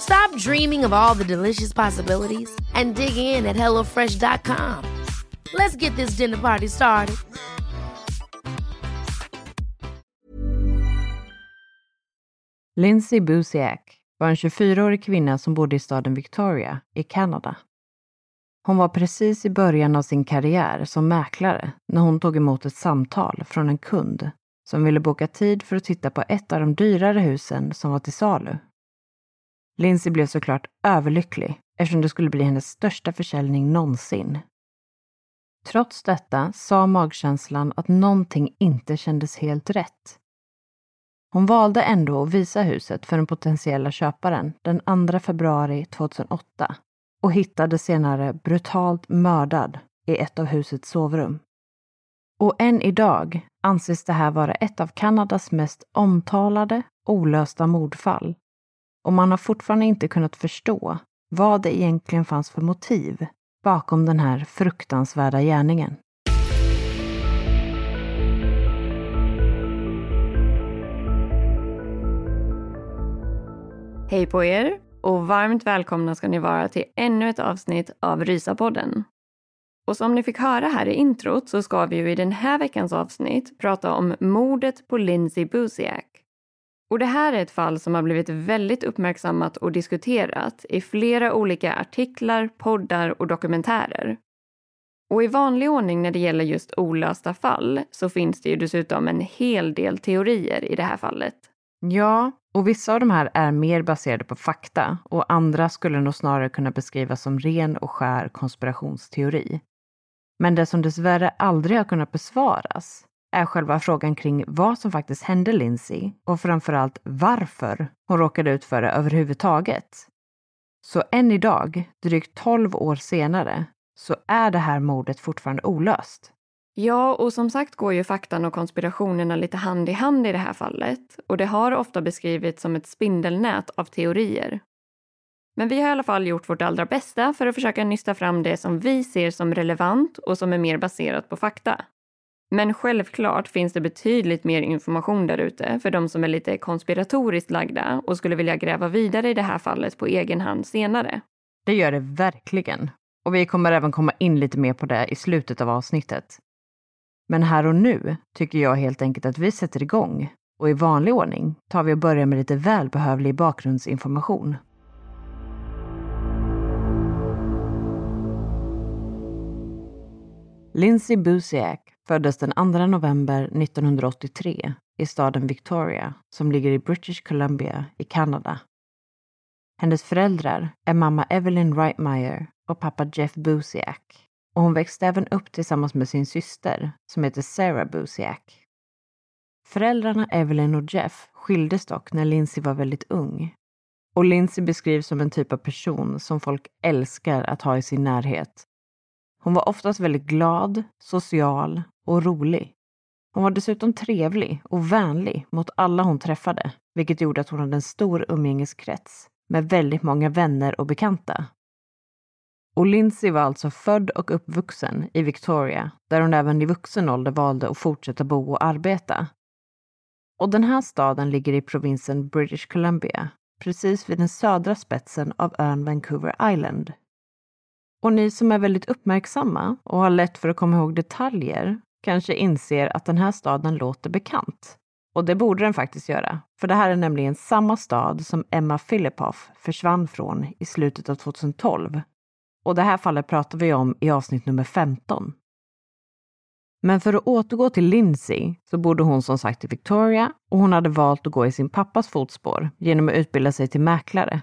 Stop dreaming of all the delicious possibilities and dig in at HelloFresh.com. Let's get this dinner party started. Lindsay Busiak var en 24-årig kvinna som bodde i staden Victoria i Kanada. Hon var precis i början av sin karriär som mäklare när hon tog emot ett samtal från en kund som ville boka tid för att titta på ett av de dyrare husen som var till salu. Lindsay blev såklart överlycklig eftersom det skulle bli hennes största försäljning någonsin. Trots detta sa magkänslan att någonting inte kändes helt rätt. Hon valde ändå att visa huset för den potentiella köparen den 2 februari 2008 och hittade senare brutalt mördad i ett av husets sovrum. Och än idag anses det här vara ett av Kanadas mest omtalade olösta mordfall. Och man har fortfarande inte kunnat förstå vad det egentligen fanns för motiv bakom den här fruktansvärda gärningen. Hej på er och varmt välkomna ska ni vara till ännu ett avsnitt av Rysapodden. Och som ni fick höra här i introt så ska vi ju i den här veckans avsnitt prata om mordet på Lindsay Busiak. Och det här är ett fall som har blivit väldigt uppmärksammat och diskuterat i flera olika artiklar, poddar och dokumentärer. Och i vanlig ordning när det gäller just olösta fall så finns det ju dessutom en hel del teorier i det här fallet. Ja, och vissa av de här är mer baserade på fakta och andra skulle nog snarare kunna beskrivas som ren och skär konspirationsteori. Men det som dessvärre aldrig har kunnat besvaras är själva frågan kring vad som faktiskt hände Lindsay och framförallt varför hon råkade ut för det överhuvudtaget. Så än idag, drygt 12 år senare, så är det här mordet fortfarande olöst. Ja, och som sagt går ju faktan och konspirationerna lite hand i hand i det här fallet och det har ofta beskrivits som ett spindelnät av teorier. Men vi har i alla fall gjort vårt allra bästa för att försöka nysta fram det som vi ser som relevant och som är mer baserat på fakta. Men självklart finns det betydligt mer information där ute för de som är lite konspiratoriskt lagda och skulle vilja gräva vidare i det här fallet på egen hand senare. Det gör det verkligen. Och vi kommer även komma in lite mer på det i slutet av avsnittet. Men här och nu tycker jag helt enkelt att vi sätter igång och i vanlig ordning tar vi och börjar med lite välbehövlig bakgrundsinformation. Lindsay Busiak föddes den 2 november 1983 i staden Victoria som ligger i British Columbia i Kanada. Hennes föräldrar är mamma Evelyn Reitmeyer och pappa Jeff Busiak och hon växte även upp tillsammans med sin syster som heter Sarah Busiak. Föräldrarna Evelyn och Jeff skildes dock när Lindsay var väldigt ung. Och Lindsay beskrivs som en typ av person som folk älskar att ha i sin närhet. Hon var oftast väldigt glad, social och rolig. Hon var dessutom trevlig och vänlig mot alla hon träffade, vilket gjorde att hon hade en stor umgängeskrets med väldigt många vänner och bekanta. Och Lindsay var alltså född och uppvuxen i Victoria, där hon även i vuxen ålder valde att fortsätta bo och arbeta. Och den här staden ligger i provinsen British Columbia, precis vid den södra spetsen av ön Vancouver Island. Och ni som är väldigt uppmärksamma och har lätt för att komma ihåg detaljer kanske inser att den här staden låter bekant. Och det borde den faktiskt göra, för det här är nämligen samma stad som Emma Filipoff försvann från i slutet av 2012. Och det här fallet pratar vi om i avsnitt nummer 15. Men för att återgå till Lindsay så bodde hon som sagt i Victoria och hon hade valt att gå i sin pappas fotspår genom att utbilda sig till mäklare.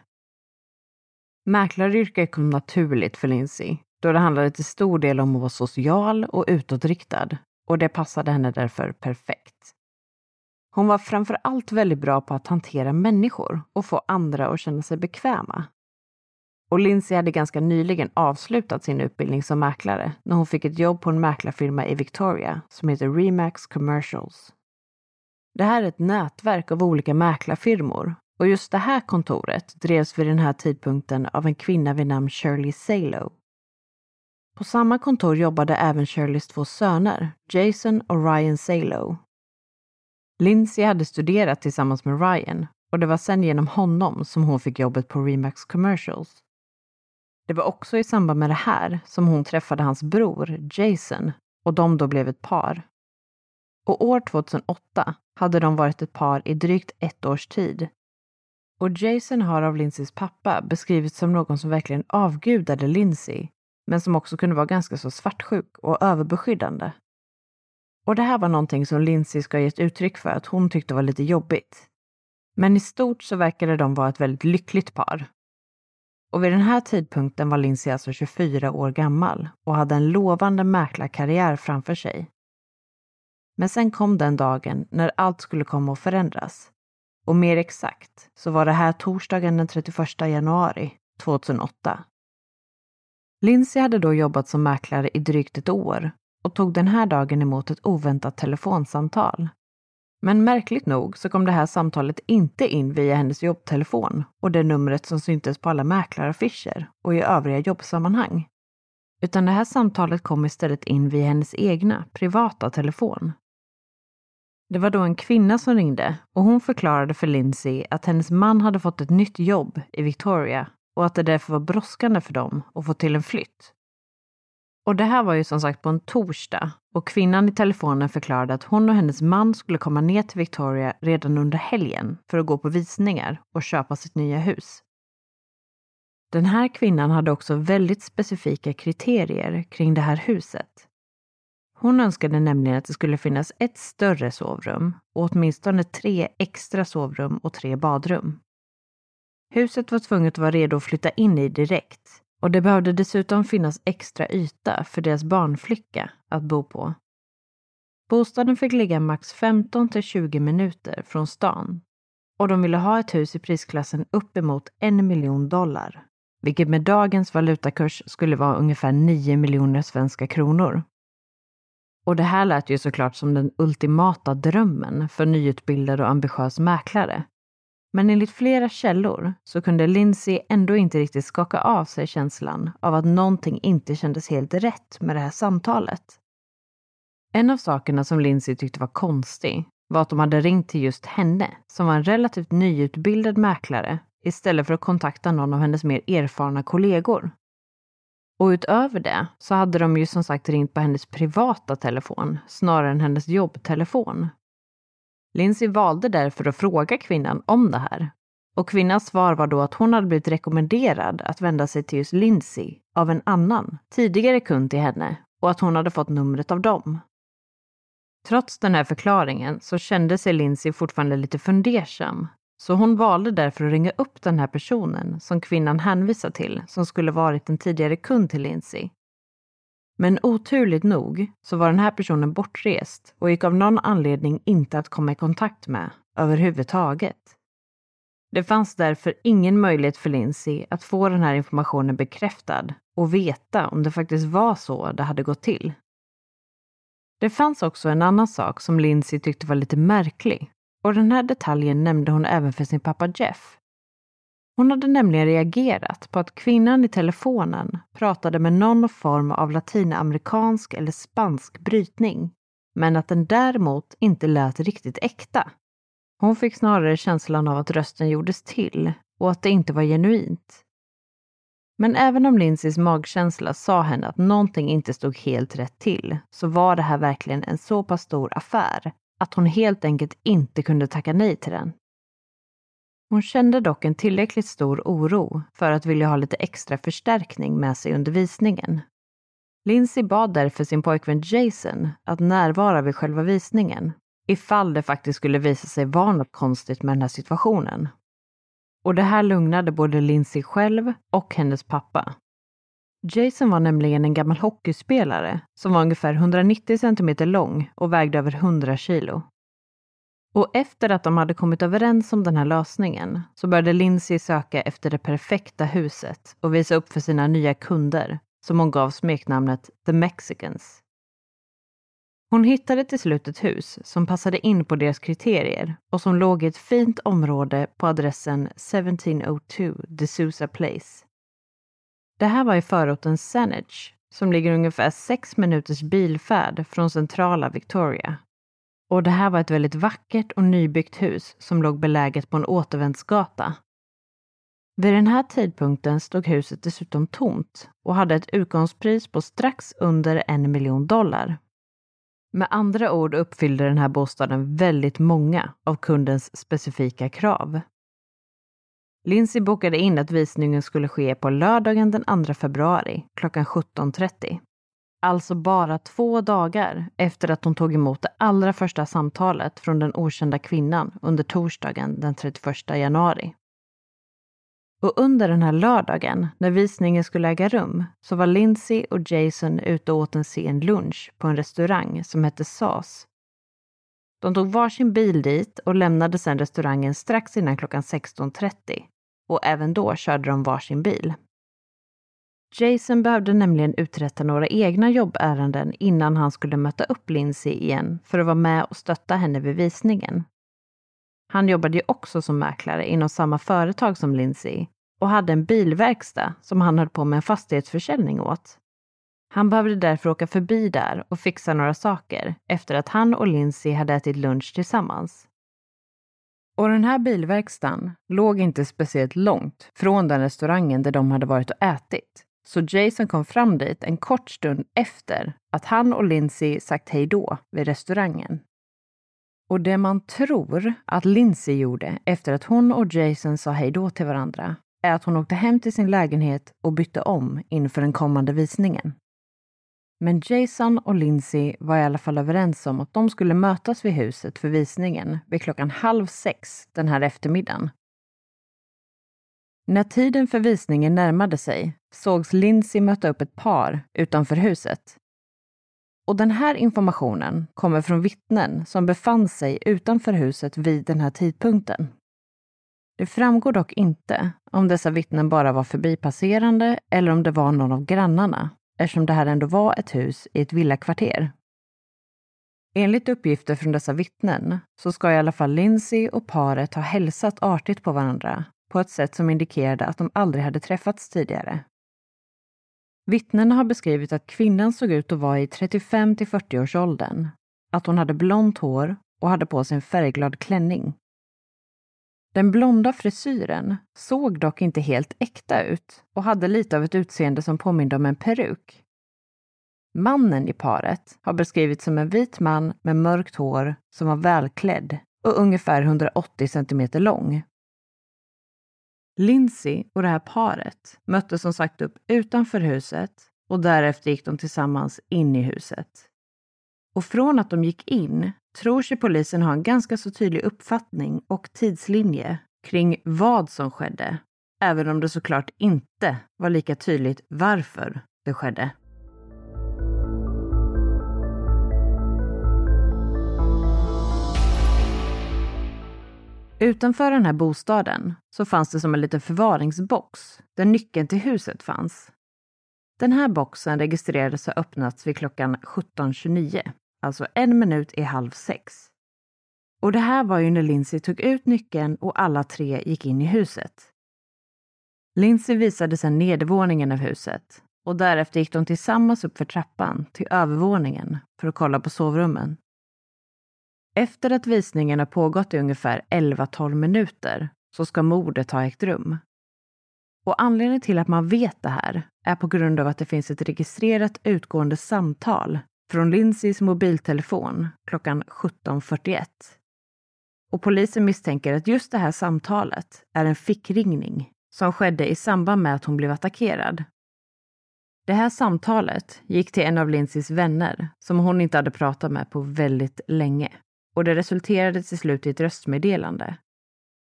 Mäklaryrket kom naturligt för Lindsay då det handlade till stor del om att vara social och utåtriktad och det passade henne därför perfekt. Hon var framför allt väldigt bra på att hantera människor och få andra att känna sig bekväma. Och Lindsay hade ganska nyligen avslutat sin utbildning som mäklare när hon fick ett jobb på en mäklarfirma i Victoria som heter Remax Commercials. Det här är ett nätverk av olika mäklarfirmor och just det här kontoret drevs vid den här tidpunkten av en kvinna vid namn Shirley Salo. På samma kontor jobbade även Shirleys två söner, Jason och Ryan Salo. Lindsay hade studerat tillsammans med Ryan och det var sen genom honom som hon fick jobbet på Remax Commercials. Det var också i samband med det här som hon träffade hans bror Jason och de då blev ett par. Och år 2008 hade de varit ett par i drygt ett års tid. Och Jason har av Lindsays pappa beskrivits som någon som verkligen avgudade Lindsay, men som också kunde vara ganska så svartsjuk och överbeskyddande. Och det här var någonting som Lindsay ska ha gett uttryck för att hon tyckte var lite jobbigt. Men i stort så verkade de vara ett väldigt lyckligt par och vid den här tidpunkten var Lindsay alltså 24 år gammal och hade en lovande mäklarkarriär framför sig. Men sen kom den dagen när allt skulle komma att förändras. Och mer exakt så var det här torsdagen den 31 januari 2008. Lindsay hade då jobbat som mäklare i drygt ett år och tog den här dagen emot ett oväntat telefonsamtal men märkligt nog så kom det här samtalet inte in via hennes jobbtelefon och det numret som syntes på alla mäklaraffischer och i övriga jobbsammanhang. Utan det här samtalet kom istället in via hennes egna, privata telefon. Det var då en kvinna som ringde och hon förklarade för Lindsay att hennes man hade fått ett nytt jobb i Victoria och att det därför var brådskande för dem att få till en flytt. Och det här var ju som sagt på en torsdag och kvinnan i telefonen förklarade att hon och hennes man skulle komma ner till Victoria redan under helgen för att gå på visningar och köpa sitt nya hus. Den här kvinnan hade också väldigt specifika kriterier kring det här huset. Hon önskade nämligen att det skulle finnas ett större sovrum och åtminstone tre extra sovrum och tre badrum. Huset var tvunget att vara redo att flytta in i direkt och det behövde dessutom finnas extra yta för deras barnflicka att bo på. Bostaden fick ligga max 15 till 20 minuter från stan och de ville ha ett hus i prisklassen uppemot en miljon dollar, vilket med dagens valutakurs skulle vara ungefär 9 miljoner svenska kronor. Och det här lät ju såklart som den ultimata drömmen för nyutbildad och ambitiös mäklare men enligt flera källor så kunde Lindsay ändå inte riktigt skaka av sig känslan av att någonting inte kändes helt rätt med det här samtalet. En av sakerna som Lindsay tyckte var konstig var att de hade ringt till just henne, som var en relativt nyutbildad mäklare, istället för att kontakta någon av hennes mer erfarna kollegor. Och utöver det så hade de ju som sagt ringt på hennes privata telefon snarare än hennes jobbtelefon, Lindsay valde därför att fråga kvinnan om det här. Och kvinnans svar var då att hon hade blivit rekommenderad att vända sig till just Lindsay av en annan, tidigare kund till henne och att hon hade fått numret av dem. Trots den här förklaringen så kände sig Lindsay fortfarande lite fundersam. Så hon valde därför att ringa upp den här personen som kvinnan hänvisade till som skulle varit en tidigare kund till Lindsay men oturligt nog så var den här personen bortrest och gick av någon anledning inte att komma i kontakt med överhuvudtaget. Det fanns därför ingen möjlighet för Lindsay att få den här informationen bekräftad och veta om det faktiskt var så det hade gått till. Det fanns också en annan sak som Lindsay tyckte var lite märklig och den här detaljen nämnde hon även för sin pappa Jeff. Hon hade nämligen reagerat på att kvinnan i telefonen pratade med någon form av latinamerikansk eller spansk brytning, men att den däremot inte lät riktigt äkta. Hon fick snarare känslan av att rösten gjordes till och att det inte var genuint. Men även om Lindsays magkänsla sa henne att någonting inte stod helt rätt till, så var det här verkligen en så pass stor affär att hon helt enkelt inte kunde tacka nej till den. Hon kände dock en tillräckligt stor oro för att vilja ha lite extra förstärkning med sig under visningen. Lindsay bad därför sin pojkvän Jason att närvara vid själva visningen ifall det faktiskt skulle visa sig vara något konstigt med den här situationen. Och det här lugnade både Lindsay själv och hennes pappa. Jason var nämligen en gammal hockeyspelare som var ungefär 190 centimeter lång och vägde över 100 kilo. Och efter att de hade kommit överens om den här lösningen så började Lindsay söka efter det perfekta huset och visa upp för sina nya kunder som hon gav smeknamnet The Mexicans. Hon hittade till slut ett hus som passade in på deras kriterier och som låg i ett fint område på adressen 1702 DeSouza Place. Det här var i förorten Saanich som ligger ungefär sex minuters bilfärd från centrala Victoria. Och det här var ett väldigt vackert och nybyggt hus som låg beläget på en återvändsgata. Vid den här tidpunkten stod huset dessutom tomt och hade ett utgångspris på strax under en miljon dollar. Med andra ord uppfyllde den här bostaden väldigt många av kundens specifika krav. Lindsay bokade in att visningen skulle ske på lördagen den 2 februari klockan 17.30. Alltså bara två dagar efter att hon tog emot det allra första samtalet från den okända kvinnan under torsdagen den 31 januari. Och under den här lördagen, när visningen skulle äga rum, så var Lindsay och Jason ute och åt en sen lunch på en restaurang som hette SAS. De tog varsin bil dit och lämnade sedan restaurangen strax innan klockan 16.30 och även då körde de varsin bil. Jason behövde nämligen uträtta några egna jobbärenden innan han skulle möta upp Lindsay igen för att vara med och stötta henne vid visningen. Han jobbade ju också som mäklare inom samma företag som Lindsay och hade en bilverkstad som han höll på med en fastighetsförsäljning åt. Han behövde därför åka förbi där och fixa några saker efter att han och Lindsay hade ätit lunch tillsammans. Och den här bilverkstaden låg inte speciellt långt från den restaurangen där de hade varit och ätit. Så Jason kom fram dit en kort stund efter att han och Lindsay sagt hej då vid restaurangen. Och det man tror att Lindsay gjorde efter att hon och Jason sa hej då till varandra är att hon åkte hem till sin lägenhet och bytte om inför den kommande visningen. Men Jason och Lindsay var i alla fall överens om att de skulle mötas vid huset för visningen vid klockan halv sex den här eftermiddagen. När tiden för visningen närmade sig sågs Lindsay möta upp ett par utanför huset. Och den här informationen kommer från vittnen som befann sig utanför huset vid den här tidpunkten. Det framgår dock inte om dessa vittnen bara var förbipasserande eller om det var någon av grannarna, eftersom det här ändå var ett hus i ett villakvarter. Enligt uppgifter från dessa vittnen så ska i alla fall Lindsay och paret ha hälsat artigt på varandra på ett sätt som indikerade att de aldrig hade träffats tidigare. Vittnena har beskrivit att kvinnan såg ut att vara i 35 till 40 års åldern, att hon hade blont hår och hade på sig en färgglad klänning. Den blonda frisyren såg dock inte helt äkta ut och hade lite av ett utseende som påminde om en peruk. Mannen i paret har beskrivits som en vit man med mörkt hår som var välklädd och ungefär 180 centimeter lång. Lindsay och det här paret möttes som sagt upp utanför huset och därefter gick de tillsammans in i huset. Och från att de gick in tror sig polisen ha en ganska så tydlig uppfattning och tidslinje kring vad som skedde, även om det såklart inte var lika tydligt varför det skedde. Utanför den här bostaden så fanns det som en liten förvaringsbox där nyckeln till huset fanns. Den här boxen registrerades ha öppnats vid klockan 17.29 alltså en minut i halv sex. Och det här var ju när Lindsay tog ut nyckeln och alla tre gick in i huset. Lindsay visade sedan nedervåningen av huset och därefter gick de tillsammans upp för trappan till övervåningen för att kolla på sovrummen. Efter att visningen har pågått i ungefär 11-12 minuter så ska mordet ha ägt rum. Och anledningen till att man vet det här är på grund av att det finns ett registrerat utgående samtal från Lindsays mobiltelefon klockan 17.41. Och polisen misstänker att just det här samtalet är en fickringning som skedde i samband med att hon blev attackerad. Det här samtalet gick till en av Lindsays vänner som hon inte hade pratat med på väldigt länge och det resulterade till slut i ett röstmeddelande.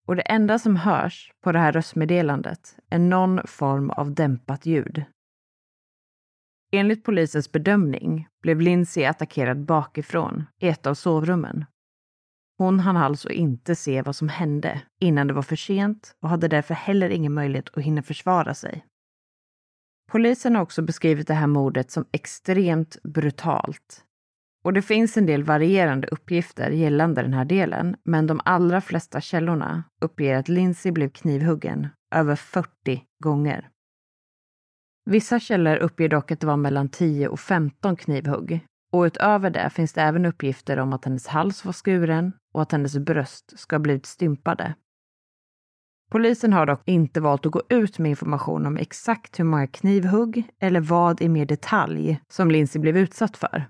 Och det enda som hörs på det här röstmeddelandet är någon form av dämpat ljud. Enligt polisens bedömning blev Lindsay attackerad bakifrån i ett av sovrummen. Hon hann alltså inte se vad som hände innan det var för sent och hade därför heller ingen möjlighet att hinna försvara sig. Polisen har också beskrivit det här mordet som extremt brutalt. Och det finns en del varierande uppgifter gällande den här delen, men de allra flesta källorna uppger att Lindsay blev knivhuggen över 40 gånger. Vissa källor uppger dock att det var mellan 10 och 15 knivhugg. Och utöver det finns det även uppgifter om att hennes hals var skuren och att hennes bröst ska ha blivit stympade. Polisen har dock inte valt att gå ut med information om exakt hur många knivhugg eller vad i mer detalj som Lindsay blev utsatt för.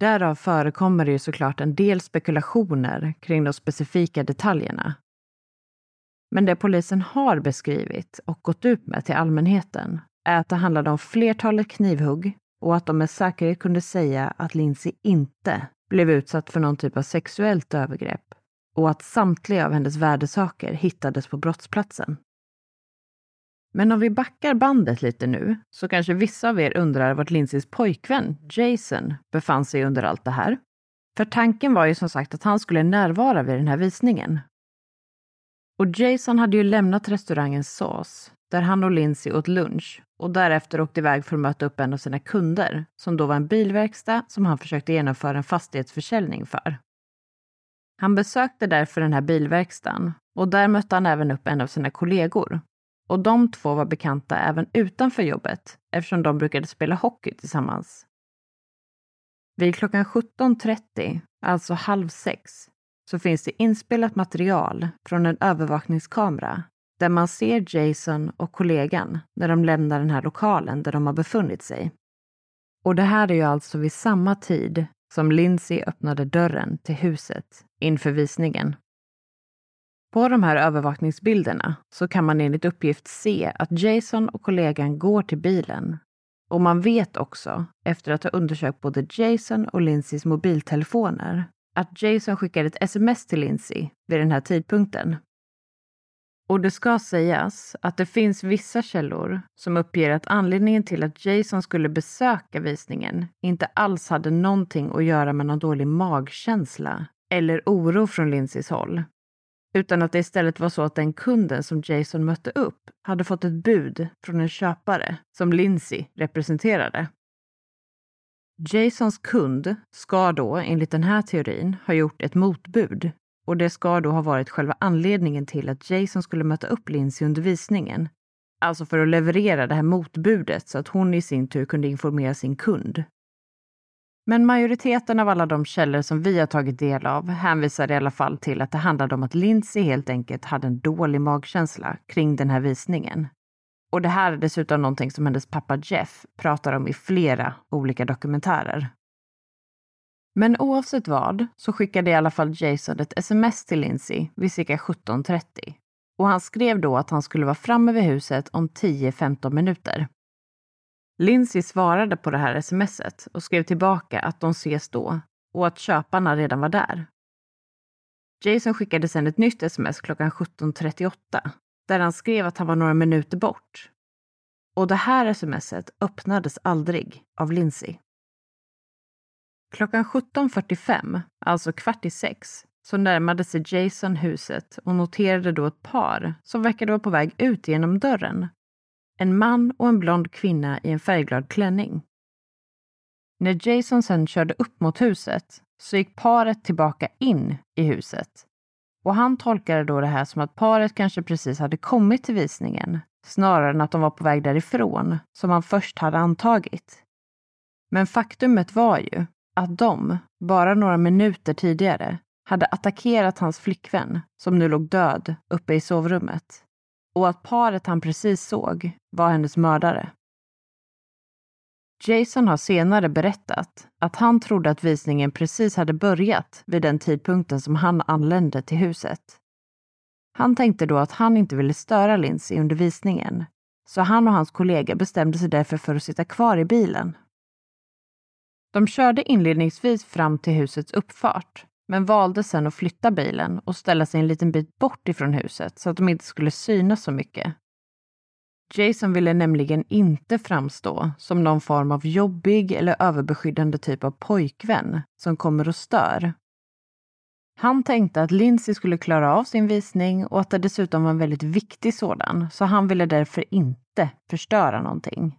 Därav förekommer det ju såklart en del spekulationer kring de specifika detaljerna. Men det polisen har beskrivit och gått ut med till allmänheten att det handlade om flertalet knivhugg och att de med säkerhet kunde säga att Lindsay inte blev utsatt för någon typ av sexuellt övergrepp och att samtliga av hennes värdesaker hittades på brottsplatsen. Men om vi backar bandet lite nu så kanske vissa av er undrar vart Lindsays pojkvän Jason befann sig under allt det här. För tanken var ju som sagt att han skulle närvara vid den här visningen. Och Jason hade ju lämnat restaurangen Sauce där han och Lindsay åt lunch och därefter åkte iväg för att möta upp en av sina kunder, som då var en bilverkstad som han försökte genomföra en fastighetsförsäljning för. Han besökte därför den här bilverkstaden och där mötte han även upp en av sina kollegor. Och de två var bekanta även utanför jobbet eftersom de brukade spela hockey tillsammans. Vid klockan 17.30, alltså halv sex, så finns det inspelat material från en övervakningskamera där man ser Jason och kollegan när de lämnar den här lokalen där de har befunnit sig. Och det här är ju alltså vid samma tid som Lindsay öppnade dörren till huset inför visningen. På de här övervakningsbilderna så kan man enligt uppgift se att Jason och kollegan går till bilen. Och man vet också, efter att ha undersökt både Jason och Lindsays mobiltelefoner, att Jason skickade ett sms till Lindsay vid den här tidpunkten och det ska sägas att det finns vissa källor som uppger att anledningen till att Jason skulle besöka visningen inte alls hade någonting att göra med någon dålig magkänsla eller oro från Lindsays håll. Utan att det istället var så att den kunden som Jason mötte upp hade fått ett bud från en köpare som Lindsay representerade. Jasons kund ska då, enligt den här teorin, ha gjort ett motbud och det ska då ha varit själva anledningen till att Jason skulle möta upp Lindsay under visningen. Alltså för att leverera det här motbudet så att hon i sin tur kunde informera sin kund. Men majoriteten av alla de källor som vi har tagit del av hänvisar i alla fall till att det handlade om att Lindsay helt enkelt hade en dålig magkänsla kring den här visningen. Och det här är dessutom någonting som hennes pappa Jeff pratar om i flera olika dokumentärer. Men oavsett vad så skickade i alla fall Jason ett sms till Lindsay vid cirka 17.30. Och han skrev då att han skulle vara framme vid huset om 10-15 minuter. Lindsay svarade på det här smset och skrev tillbaka att de ses då och att köparna redan var där. Jason skickade sedan ett nytt sms klockan 17.38 där han skrev att han var några minuter bort. Och det här smset öppnades aldrig av Lindsay. Klockan 17.45, alltså kvart i sex, så närmade sig Jason huset och noterade då ett par som verkade vara på väg ut genom dörren. En man och en blond kvinna i en färgglad klänning. När Jason sen körde upp mot huset så gick paret tillbaka in i huset. Och han tolkade då det här som att paret kanske precis hade kommit till visningen snarare än att de var på väg därifrån, som han först hade antagit. Men faktumet var ju att de, bara några minuter tidigare, hade attackerat hans flickvän, som nu låg död uppe i sovrummet. Och att paret han precis såg var hennes mördare. Jason har senare berättat att han trodde att visningen precis hade börjat vid den tidpunkten som han anlände till huset. Han tänkte då att han inte ville störa Lindsay under visningen, så han och hans kollega bestämde sig därför för att sitta kvar i bilen. De körde inledningsvis fram till husets uppfart, men valde sedan att flytta bilen och ställa sig en liten bit bort ifrån huset så att de inte skulle synas så mycket Jason ville nämligen inte framstå som någon form av jobbig eller överbeskyddande typ av pojkvän som kommer och stör. Han tänkte att Lindsay skulle klara av sin visning och att det dessutom var en väldigt viktig sådan, så han ville därför inte förstöra någonting.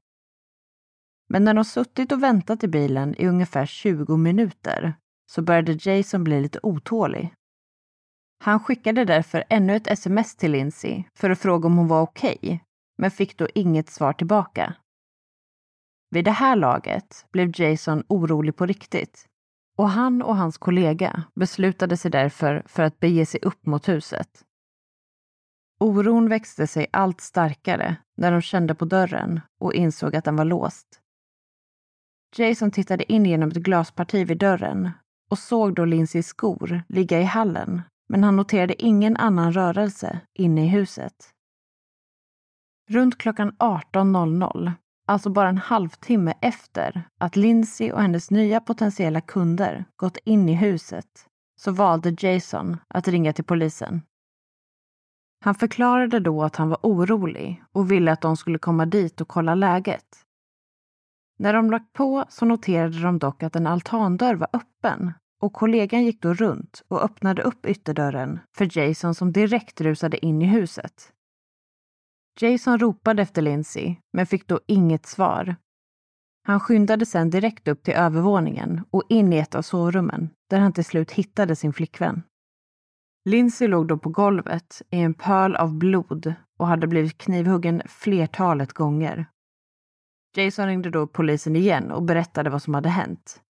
Men när de suttit och väntat i bilen i ungefär 20 minuter så började Jason bli lite otålig. Han skickade därför ännu ett sms till Lindsay för att fråga om hon var okej okay men fick då inget svar tillbaka. Vid det här laget blev Jason orolig på riktigt och han och hans kollega beslutade sig därför för att bege sig upp mot huset. Oron växte sig allt starkare när de kände på dörren och insåg att den var låst. Jason tittade in genom ett glasparti vid dörren och såg då Lindsays skor ligga i hallen, men han noterade ingen annan rörelse inne i huset. Runt klockan 18.00, alltså bara en halvtimme efter att Lindsay och hennes nya potentiella kunder gått in i huset, så valde Jason att ringa till polisen. Han förklarade då att han var orolig och ville att de skulle komma dit och kolla läget. När de lagt på så noterade de dock att en altandörr var öppen och kollegan gick då runt och öppnade upp ytterdörren för Jason som direkt rusade in i huset. Jason ropade efter Lindsay, men fick då inget svar. Han skyndade sedan direkt upp till övervåningen och in i ett av sovrummen, där han till slut hittade sin flickvän. Lindsay låg då på golvet i en pöl av blod och hade blivit knivhuggen flertalet gånger. Jason ringde då polisen igen och berättade vad som hade hänt.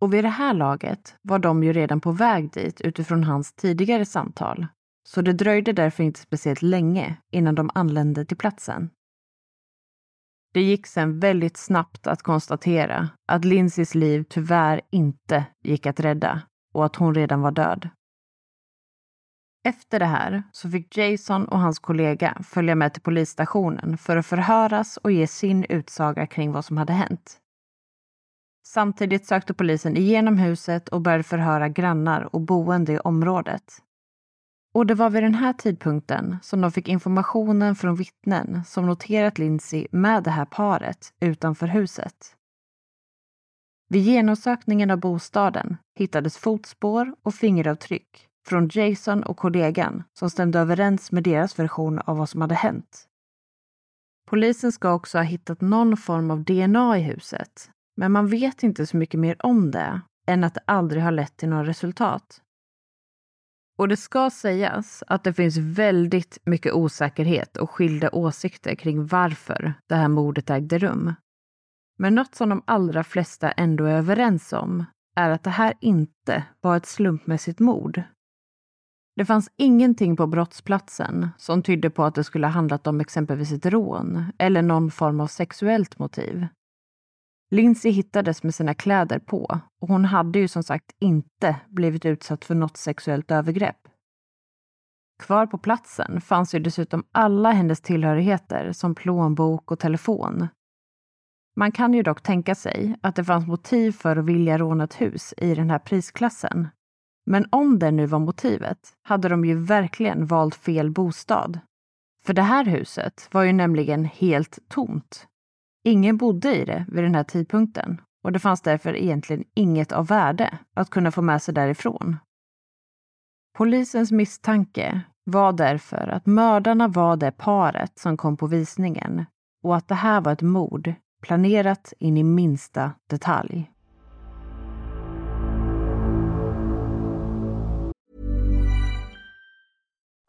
Och vid det här laget var de ju redan på väg dit utifrån hans tidigare samtal så det dröjde därför inte speciellt länge innan de anlände till platsen. Det gick sen väldigt snabbt att konstatera att Lindsays liv tyvärr inte gick att rädda och att hon redan var död. Efter det här så fick Jason och hans kollega följa med till polisstationen för att förhöras och ge sin utsaga kring vad som hade hänt. Samtidigt sökte polisen igenom huset och började förhöra grannar och boende i området. Och det var vid den här tidpunkten som de fick informationen från vittnen som noterat Lindsay med det här paret utanför huset. Vid genomsökningen av bostaden hittades fotspår och fingeravtryck från Jason och kollegan som stämde överens med deras version av vad som hade hänt. Polisen ska också ha hittat någon form av DNA i huset, men man vet inte så mycket mer om det än att det aldrig har lett till några resultat. Och det ska sägas att det finns väldigt mycket osäkerhet och skilda åsikter kring varför det här mordet ägde rum. Men något som de allra flesta ändå är överens om är att det här inte var ett slumpmässigt mord. Det fanns ingenting på brottsplatsen som tydde på att det skulle ha handlat om exempelvis ett rån eller någon form av sexuellt motiv. Lindsay hittades med sina kläder på och hon hade ju som sagt inte blivit utsatt för något sexuellt övergrepp. Kvar på platsen fanns ju dessutom alla hennes tillhörigheter som plånbok och telefon. Man kan ju dock tänka sig att det fanns motiv för att vilja råna ett hus i den här prisklassen. Men om det nu var motivet hade de ju verkligen valt fel bostad. För det här huset var ju nämligen helt tomt Ingen bodde i det vid den här tidpunkten och det fanns därför egentligen inget av värde att kunna få med sig därifrån. Polisens misstanke var därför att mördarna var det paret som kom på visningen och att det här var ett mord planerat in i minsta detalj.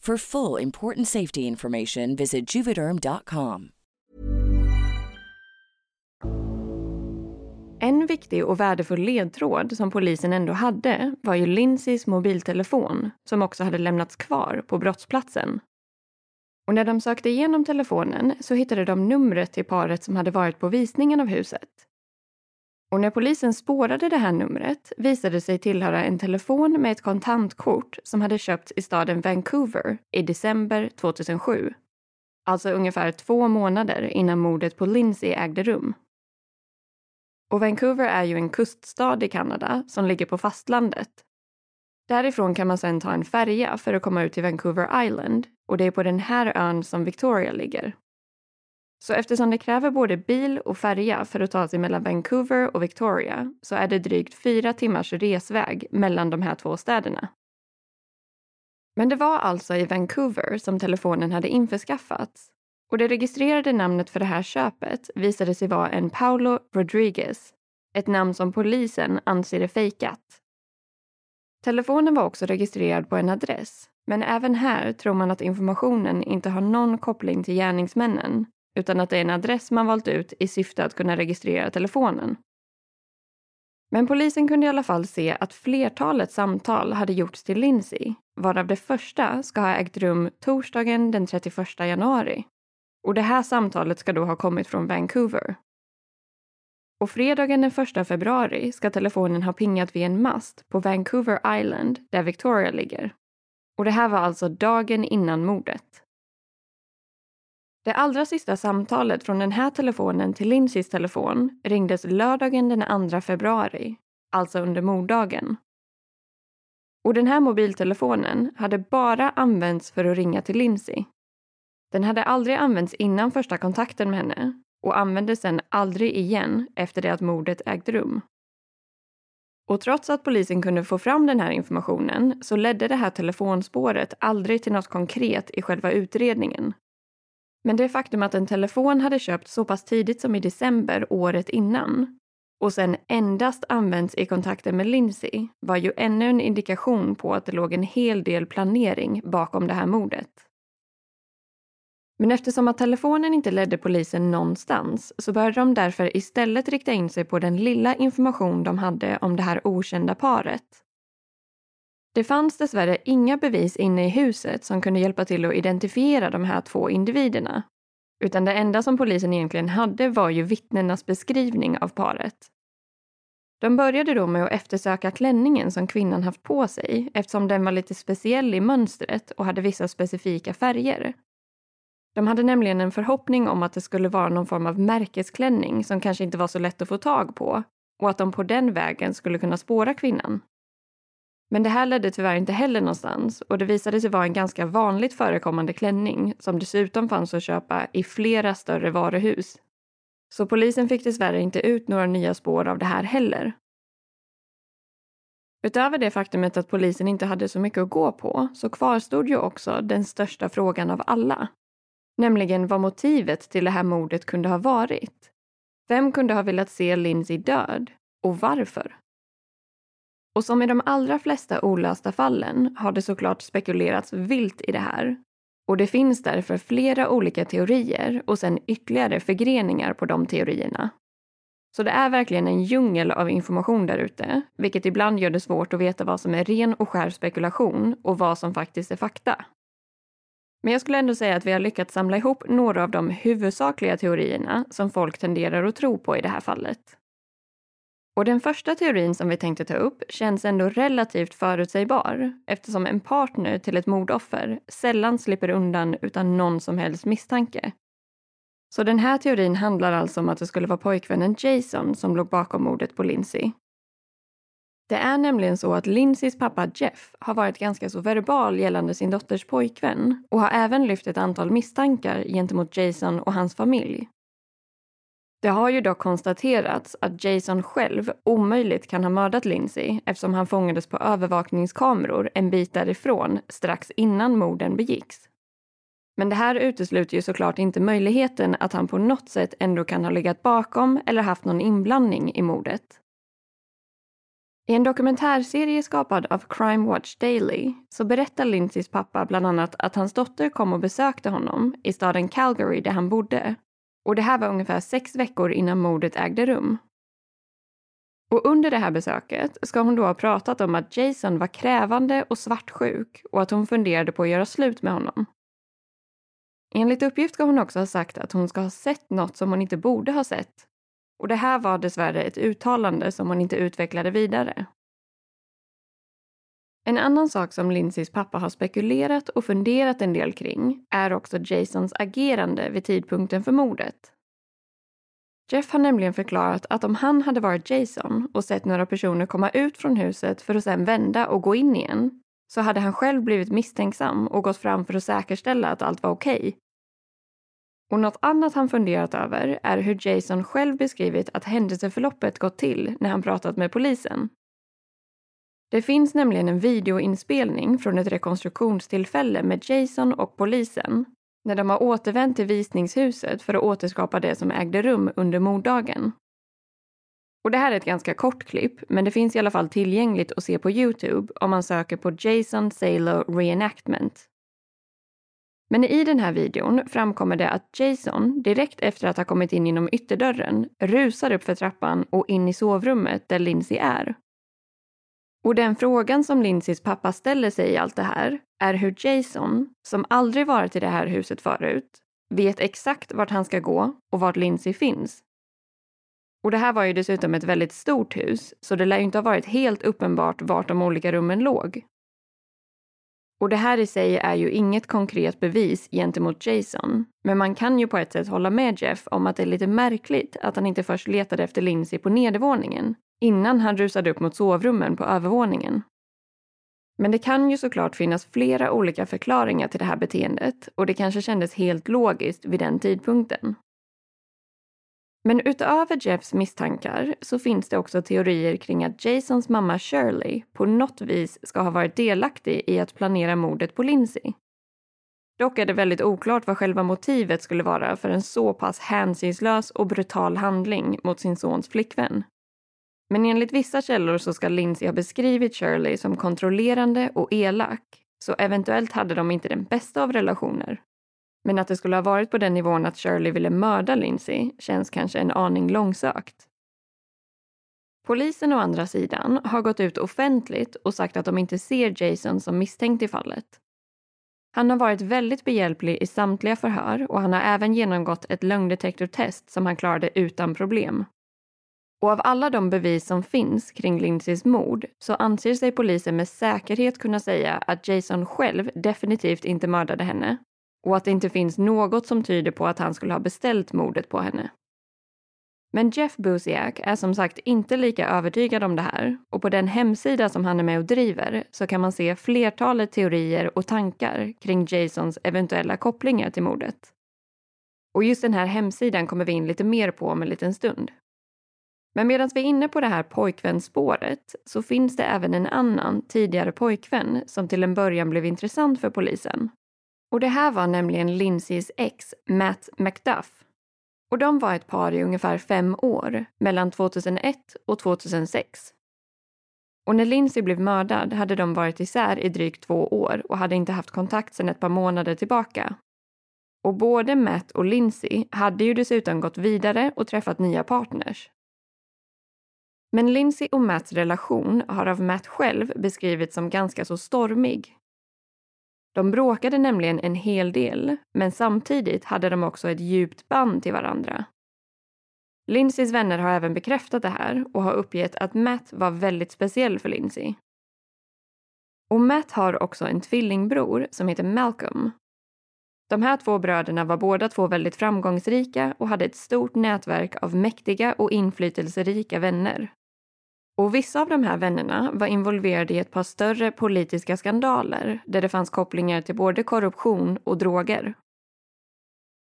For full important safety information, visit juvederm.com. En viktig och värdefull ledtråd som polisen ändå hade var ju Lindsays mobiltelefon som också hade lämnats kvar på brottsplatsen. Och när de sökte igenom telefonen så hittade de numret till paret som hade varit på visningen av huset. Och när polisen spårade det här numret visade det sig tillhöra en telefon med ett kontantkort som hade köpts i staden Vancouver i december 2007. Alltså ungefär två månader innan mordet på Lindsay ägde rum. Och Vancouver är ju en kuststad i Kanada som ligger på fastlandet. Därifrån kan man sedan ta en färja för att komma ut till Vancouver Island och det är på den här ön som Victoria ligger. Så eftersom det kräver både bil och färja för att ta sig mellan Vancouver och Victoria så är det drygt fyra timmars resväg mellan de här två städerna. Men det var alltså i Vancouver som telefonen hade införskaffats och det registrerade namnet för det här köpet visade sig vara en Paolo Rodriguez, ett namn som polisen anser är fejkat. Telefonen var också registrerad på en adress, men även här tror man att informationen inte har någon koppling till gärningsmännen utan att det är en adress man valt ut i syfte att kunna registrera telefonen. Men polisen kunde i alla fall se att flertalet samtal hade gjorts till Lindsay, varav det första ska ha ägt rum torsdagen den 31 januari. Och det här samtalet ska då ha kommit från Vancouver. Och fredagen den 1 februari ska telefonen ha pingat vid en mast på Vancouver Island där Victoria ligger. Och det här var alltså dagen innan mordet. Det allra sista samtalet från den här telefonen till Lindsays telefon ringdes lördagen den 2 februari, alltså under morddagen. Och den här mobiltelefonen hade bara använts för att ringa till Lindsay. Den hade aldrig använts innan första kontakten med henne och användes sen aldrig igen efter det att mordet ägde rum. Och trots att polisen kunde få fram den här informationen så ledde det här telefonspåret aldrig till något konkret i själva utredningen men det faktum att en telefon hade köpts så pass tidigt som i december året innan och sen endast använts i kontakten med Lindsay var ju ännu en indikation på att det låg en hel del planering bakom det här mordet. Men eftersom att telefonen inte ledde polisen någonstans så började de därför istället rikta in sig på den lilla information de hade om det här okända paret det fanns dessvärre inga bevis inne i huset som kunde hjälpa till att identifiera de här två individerna. Utan det enda som polisen egentligen hade var ju vittnenas beskrivning av paret. De började då med att eftersöka klänningen som kvinnan haft på sig eftersom den var lite speciell i mönstret och hade vissa specifika färger. De hade nämligen en förhoppning om att det skulle vara någon form av märkesklänning som kanske inte var så lätt att få tag på och att de på den vägen skulle kunna spåra kvinnan. Men det här ledde tyvärr inte heller någonstans och det visade sig vara en ganska vanligt förekommande klänning som dessutom fanns att köpa i flera större varuhus. Så polisen fick dessvärre inte ut några nya spår av det här heller. Utöver det faktumet att polisen inte hade så mycket att gå på så kvarstod ju också den största frågan av alla. Nämligen vad motivet till det här mordet kunde ha varit. Vem kunde ha velat se Lindsay död och varför? Och som i de allra flesta olösta fallen har det såklart spekulerats vilt i det här. Och det finns därför flera olika teorier och sen ytterligare förgreningar på de teorierna. Så det är verkligen en djungel av information där ute, vilket ibland gör det svårt att veta vad som är ren och skär spekulation och vad som faktiskt är fakta. Men jag skulle ändå säga att vi har lyckats samla ihop några av de huvudsakliga teorierna som folk tenderar att tro på i det här fallet. Och den första teorin som vi tänkte ta upp känns ändå relativt förutsägbar eftersom en partner till ett mordoffer sällan slipper undan utan någon som helst misstanke. Så den här teorin handlar alltså om att det skulle vara pojkvännen Jason som låg bakom mordet på Lindsay. Det är nämligen så att Lindsays pappa Jeff har varit ganska så verbal gällande sin dotters pojkvän och har även lyft ett antal misstankar gentemot Jason och hans familj. Det har ju dock konstaterats att Jason själv omöjligt kan ha mördat Lindsay eftersom han fångades på övervakningskameror en bit därifrån strax innan morden begicks. Men det här utesluter ju såklart inte möjligheten att han på något sätt ändå kan ha legat bakom eller haft någon inblandning i mordet. I en dokumentärserie skapad av Crime Watch Daily så berättar Lindsays pappa bland annat att hans dotter kom och besökte honom i staden Calgary där han bodde och det här var ungefär sex veckor innan mordet ägde rum. Och under det här besöket ska hon då ha pratat om att Jason var krävande och svartsjuk och att hon funderade på att göra slut med honom. Enligt uppgift ska hon också ha sagt att hon ska ha sett något som hon inte borde ha sett. Och det här var dessvärre ett uttalande som hon inte utvecklade vidare. En annan sak som Lindsays pappa har spekulerat och funderat en del kring är också Jasons agerande vid tidpunkten för mordet. Jeff har nämligen förklarat att om han hade varit Jason och sett några personer komma ut från huset för att sedan vända och gå in igen så hade han själv blivit misstänksam och gått fram för att säkerställa att allt var okej. Okay. Och något annat han funderat över är hur Jason själv beskrivit att händelseförloppet gått till när han pratat med polisen. Det finns nämligen en videoinspelning från ett rekonstruktionstillfälle med Jason och polisen när de har återvänt till visningshuset för att återskapa det som ägde rum under morddagen. Och det här är ett ganska kort klipp, men det finns i alla fall tillgängligt att se på Youtube om man söker på Jason Salo reenactment. Men i den här videon framkommer det att Jason, direkt efter att ha kommit in genom ytterdörren, rusar upp för trappan och in i sovrummet där Lindsay är. Och den frågan som Lindsays pappa ställer sig i allt det här är hur Jason, som aldrig varit i det här huset förut, vet exakt vart han ska gå och vart Lindsay finns. Och det här var ju dessutom ett väldigt stort hus, så det lär ju inte ha varit helt uppenbart vart de olika rummen låg. Och det här i sig är ju inget konkret bevis gentemot Jason, men man kan ju på ett sätt hålla med Jeff om att det är lite märkligt att han inte först letade efter Lindsay på nedervåningen innan han rusade upp mot sovrummen på övervåningen. Men det kan ju såklart finnas flera olika förklaringar till det här beteendet och det kanske kändes helt logiskt vid den tidpunkten. Men utöver Jeffs misstankar så finns det också teorier kring att Jasons mamma Shirley på något vis ska ha varit delaktig i att planera mordet på Lindsay. Dock är det väldigt oklart vad själva motivet skulle vara för en så pass hänsynslös och brutal handling mot sin sons flickvän. Men enligt vissa källor så ska Lindsay ha beskrivit Shirley som kontrollerande och elak, så eventuellt hade de inte den bästa av relationer. Men att det skulle ha varit på den nivån att Shirley ville mörda Lindsay känns kanske en aning långsökt. Polisen å andra sidan har gått ut offentligt och sagt att de inte ser Jason som misstänkt i fallet. Han har varit väldigt behjälplig i samtliga förhör och han har även genomgått ett lögndetektortest som han klarade utan problem. Och av alla de bevis som finns kring Lindsays mord så anser sig polisen med säkerhet kunna säga att Jason själv definitivt inte mördade henne och att det inte finns något som tyder på att han skulle ha beställt mordet på henne. Men Jeff Busiak är som sagt inte lika övertygad om det här och på den hemsida som han är med och driver så kan man se flertalet teorier och tankar kring Jasons eventuella kopplingar till mordet. Och just den här hemsidan kommer vi in lite mer på om en liten stund. Men medan vi är inne på det här pojkvänsspåret så finns det även en annan tidigare pojkvän som till en början blev intressant för polisen. Och det här var nämligen Lindsays ex, Matt McDuff. Och de var ett par i ungefär fem år, mellan 2001 och 2006. Och när Lindsay blev mördad hade de varit isär i drygt två år och hade inte haft kontakt sedan ett par månader tillbaka. Och både Matt och Lindsay hade ju dessutom gått vidare och träffat nya partners. Men Lindsay och Matts relation har av Matt själv beskrivits som ganska så stormig. De bråkade nämligen en hel del, men samtidigt hade de också ett djupt band till varandra. Lindsays vänner har även bekräftat det här och har uppgett att Matt var väldigt speciell för Lindsay. Och Matt har också en tvillingbror som heter Malcolm. De här två bröderna var båda två väldigt framgångsrika och hade ett stort nätverk av mäktiga och inflytelserika vänner. Och vissa av de här vännerna var involverade i ett par större politiska skandaler där det fanns kopplingar till både korruption och droger.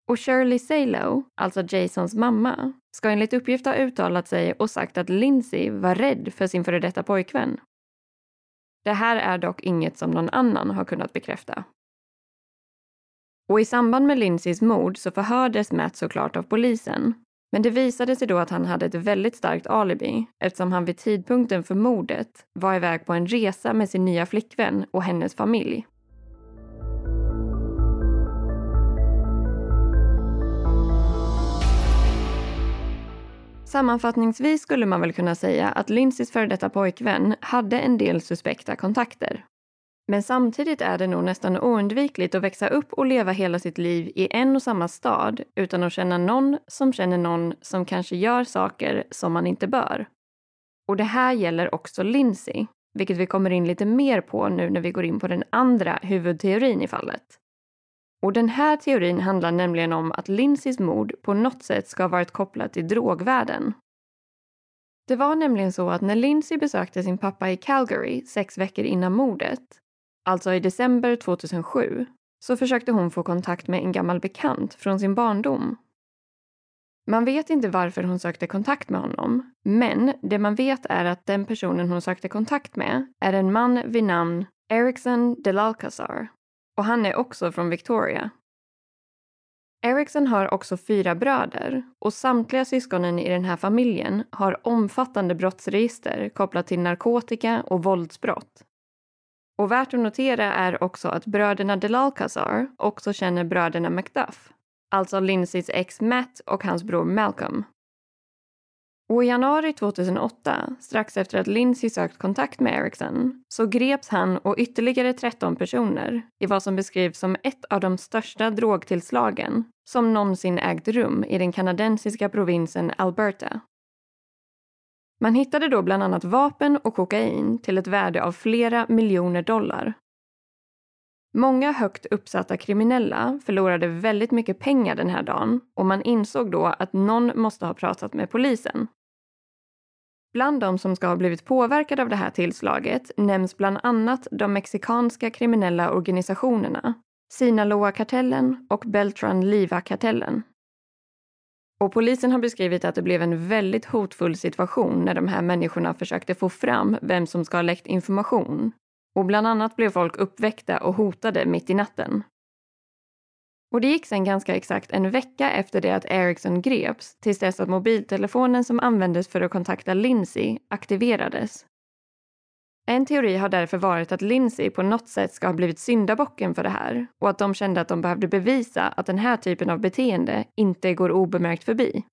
Och Shirley Salo, alltså Jasons mamma, ska enligt uppgift ha uttalat sig och sagt att Lindsay var rädd för sin före detta pojkvän. Det här är dock inget som någon annan har kunnat bekräfta. Och i samband med Lindsays mord så förhördes Matt såklart av polisen men det visade sig då att han hade ett väldigt starkt alibi eftersom han vid tidpunkten för mordet var iväg på en resa med sin nya flickvän och hennes familj. Sammanfattningsvis skulle man väl kunna säga att Lindsays före detta pojkvän hade en del suspekta kontakter. Men samtidigt är det nog nästan oundvikligt att växa upp och leva hela sitt liv i en och samma stad utan att känna någon som känner någon som kanske gör saker som man inte bör. Och det här gäller också Lindsay, vilket vi kommer in lite mer på nu när vi går in på den andra huvudteorin i fallet. Och den här teorin handlar nämligen om att Lindsays mord på något sätt ska ha varit kopplat till drogvärlden. Det var nämligen så att när Lindsay besökte sin pappa i Calgary sex veckor innan mordet alltså i december 2007, så försökte hon få kontakt med en gammal bekant från sin barndom. Man vet inte varför hon sökte kontakt med honom, men det man vet är att den personen hon sökte kontakt med är en man vid namn Ericsson Delalcazar och han är också från Victoria. Ericsson har också fyra bröder och samtliga syskonen i den här familjen har omfattande brottsregister kopplat till narkotika och våldsbrott. Och värt att notera är också att bröderna Delalcazar också känner bröderna Macduff, alltså Lindsays ex Matt och hans bror Malcolm. Och i januari 2008, strax efter att Lindsay sökt kontakt med Ericsson, så greps han och ytterligare 13 personer i vad som beskrivs som ett av de största drogtillslagen som någonsin ägt rum i den kanadensiska provinsen Alberta man hittade då bland annat vapen och kokain till ett värde av flera miljoner dollar. Många högt uppsatta kriminella förlorade väldigt mycket pengar den här dagen och man insåg då att någon måste ha pratat med polisen. Bland de som ska ha blivit påverkade av det här tillslaget nämns bland annat de mexikanska kriminella organisationerna Sinaloa-kartellen och Beltran-Liva-kartellen. Och polisen har beskrivit att det blev en väldigt hotfull situation när de här människorna försökte få fram vem som ska ha läckt information. Och bland annat blev folk uppväckta och hotade mitt i natten. Och det gick sen ganska exakt en vecka efter det att Ericsson greps tills dess att mobiltelefonen som användes för att kontakta Lindsay aktiverades. En teori har därför varit att Lindsay på något sätt ska ha blivit syndabocken för det här och att de kände att de behövde bevisa att den här typen av beteende inte går obemärkt förbi.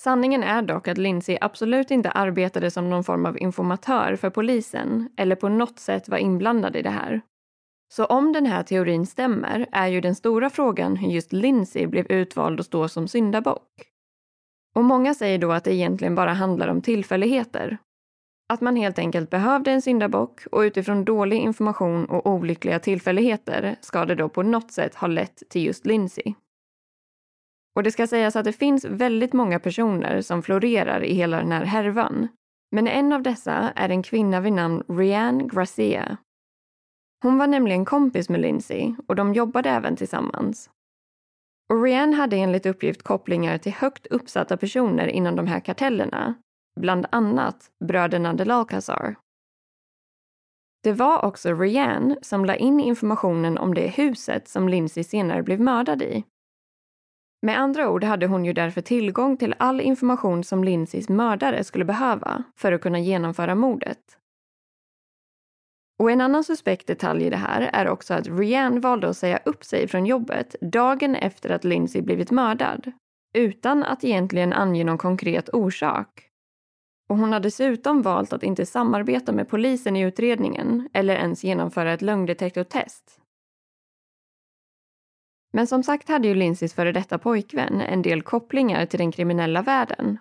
Sanningen är dock att Lindsay absolut inte arbetade som någon form av informatör för polisen eller på något sätt var inblandad i det här. Så om den här teorin stämmer är ju den stora frågan hur just Lindsay blev utvald att stå som syndabock. Och många säger då att det egentligen bara handlar om tillfälligheter. Att man helt enkelt behövde en syndabock och utifrån dålig information och olyckliga tillfälligheter ska det då på något sätt ha lett till just Lindsay. Och det ska sägas att det finns väldigt många personer som florerar i hela den här härvan. Men en av dessa är en kvinna vid namn Rianne Gracia. Hon var nämligen kompis med Lindsay och de jobbade även tillsammans. Och Rianne hade enligt uppgift kopplingar till högt uppsatta personer inom de här kartellerna, bland annat bröderna de L'Alcazar. Det var också Rianne som la in informationen om det huset som Lindsay senare blev mördad i. Med andra ord hade hon ju därför tillgång till all information som Lindsays mördare skulle behöva för att kunna genomföra mordet. Och en annan suspekt detalj i det här är också att Rianne valde att säga upp sig från jobbet dagen efter att Lindsay blivit mördad, utan att egentligen ange någon konkret orsak. Och hon har dessutom valt att inte samarbeta med polisen i utredningen eller ens genomföra ett lögndetektortest. Men som sagt hade ju Lindsays före detta pojkvän en del kopplingar till den kriminella världen.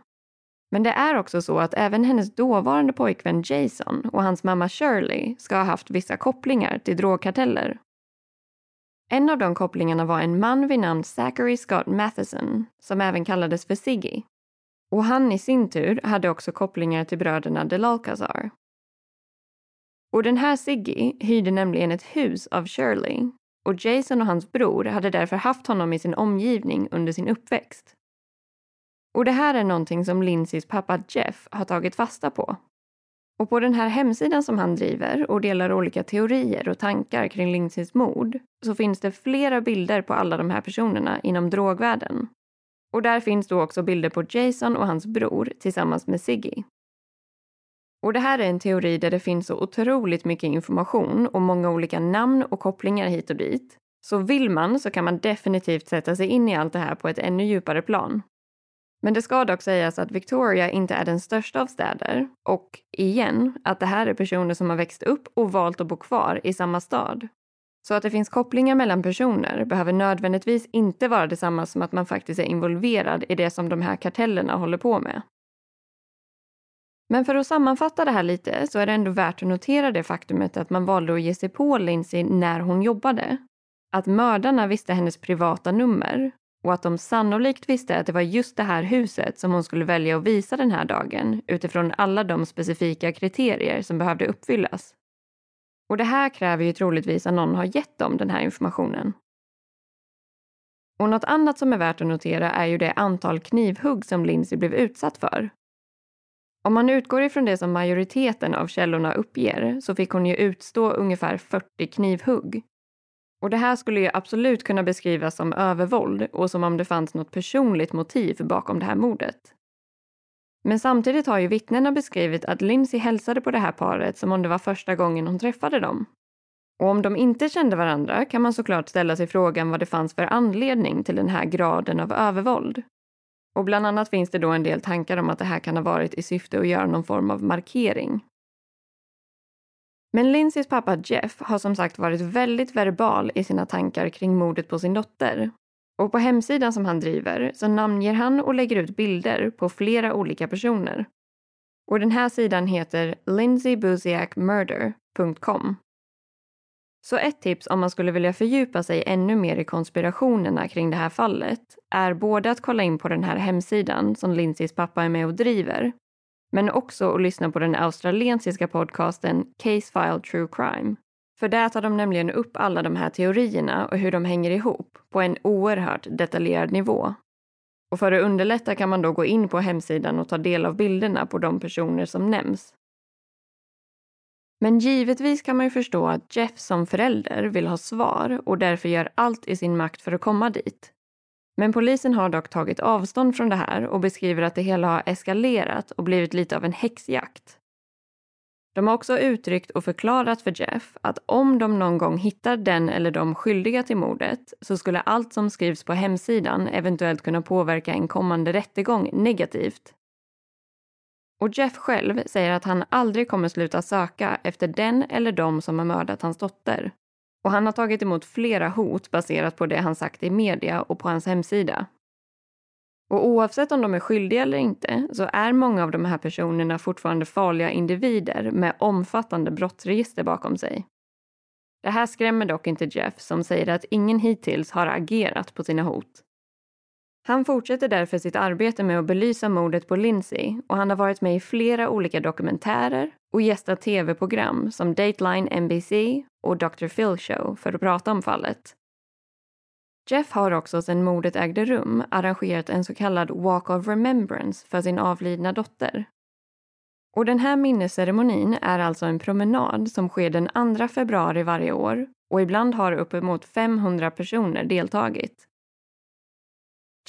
Men det är också så att även hennes dåvarande pojkvän Jason och hans mamma Shirley ska ha haft vissa kopplingar till drogkarteller. En av de kopplingarna var en man vid namn Zachary Scott Matheson, som även kallades för Siggy. Och han i sin tur hade också kopplingar till bröderna Delalcazar. Och den här Siggy hyrde nämligen ett hus av Shirley och Jason och hans bror hade därför haft honom i sin omgivning under sin uppväxt. Och det här är någonting som Lindsays pappa Jeff har tagit fasta på. Och på den här hemsidan som han driver och delar olika teorier och tankar kring Lindsays mord så finns det flera bilder på alla de här personerna inom drogvärlden. Och där finns då också bilder på Jason och hans bror tillsammans med Siggy. Och det här är en teori där det finns så otroligt mycket information och många olika namn och kopplingar hit och dit. Så vill man så kan man definitivt sätta sig in i allt det här på ett ännu djupare plan. Men det ska dock sägas att Victoria inte är den största av städer och igen att det här är personer som har växt upp och valt att bo kvar i samma stad. Så att det finns kopplingar mellan personer behöver nödvändigtvis inte vara detsamma som att man faktiskt är involverad i det som de här kartellerna håller på med. Men för att sammanfatta det här lite så är det ändå värt att notera det faktumet att man valde att ge sig på Lindsay när hon jobbade. Att mördarna visste hennes privata nummer och att de sannolikt visste att det var just det här huset som hon skulle välja att visa den här dagen utifrån alla de specifika kriterier som behövde uppfyllas. Och det här kräver ju troligtvis att någon har gett dem den här informationen. Och något annat som är värt att notera är ju det antal knivhugg som Lindsay blev utsatt för. Om man utgår ifrån det som majoriteten av källorna uppger så fick hon ju utstå ungefär 40 knivhugg. Och det här skulle ju absolut kunna beskrivas som övervåld och som om det fanns något personligt motiv bakom det här mordet. Men samtidigt har ju vittnena beskrivit att Lindsay hälsade på det här paret som om det var första gången hon träffade dem. Och om de inte kände varandra kan man såklart ställa sig frågan vad det fanns för anledning till den här graden av övervåld. Och bland annat finns det då en del tankar om att det här kan ha varit i syfte att göra någon form av markering. Men Lindsays pappa Jeff har som sagt varit väldigt verbal i sina tankar kring mordet på sin dotter. Och på hemsidan som han driver så namnger han och lägger ut bilder på flera olika personer. Och den här sidan heter lindsaybuziakmurder.com så ett tips om man skulle vilja fördjupa sig ännu mer i konspirationerna kring det här fallet är både att kolla in på den här hemsidan som Lindsays pappa är med och driver, men också att lyssna på den australiensiska podcasten Case File True Crime. För där tar de nämligen upp alla de här teorierna och hur de hänger ihop på en oerhört detaljerad nivå. Och för att underlätta kan man då gå in på hemsidan och ta del av bilderna på de personer som nämns. Men givetvis kan man ju förstå att Jeff som förälder vill ha svar och därför gör allt i sin makt för att komma dit. Men polisen har dock tagit avstånd från det här och beskriver att det hela har eskalerat och blivit lite av en häxjakt. De har också uttryckt och förklarat för Jeff att om de någon gång hittar den eller de skyldiga till mordet så skulle allt som skrivs på hemsidan eventuellt kunna påverka en kommande rättegång negativt och Jeff själv säger att han aldrig kommer sluta söka efter den eller de som har mördat hans dotter. Och han har tagit emot flera hot baserat på det han sagt i media och på hans hemsida. Och oavsett om de är skyldiga eller inte så är många av de här personerna fortfarande farliga individer med omfattande brottsregister bakom sig. Det här skrämmer dock inte Jeff som säger att ingen hittills har agerat på sina hot. Han fortsätter därför sitt arbete med att belysa mordet på Lindsay och han har varit med i flera olika dokumentärer och gästat tv-program som Dateline NBC och Dr. Phil Show för att prata om fallet. Jeff har också sedan mordet ägde rum arrangerat en så kallad Walk of Remembrance för sin avlidna dotter. Och den här minnesceremonin är alltså en promenad som sker den 2 februari varje år och ibland har uppemot 500 personer deltagit.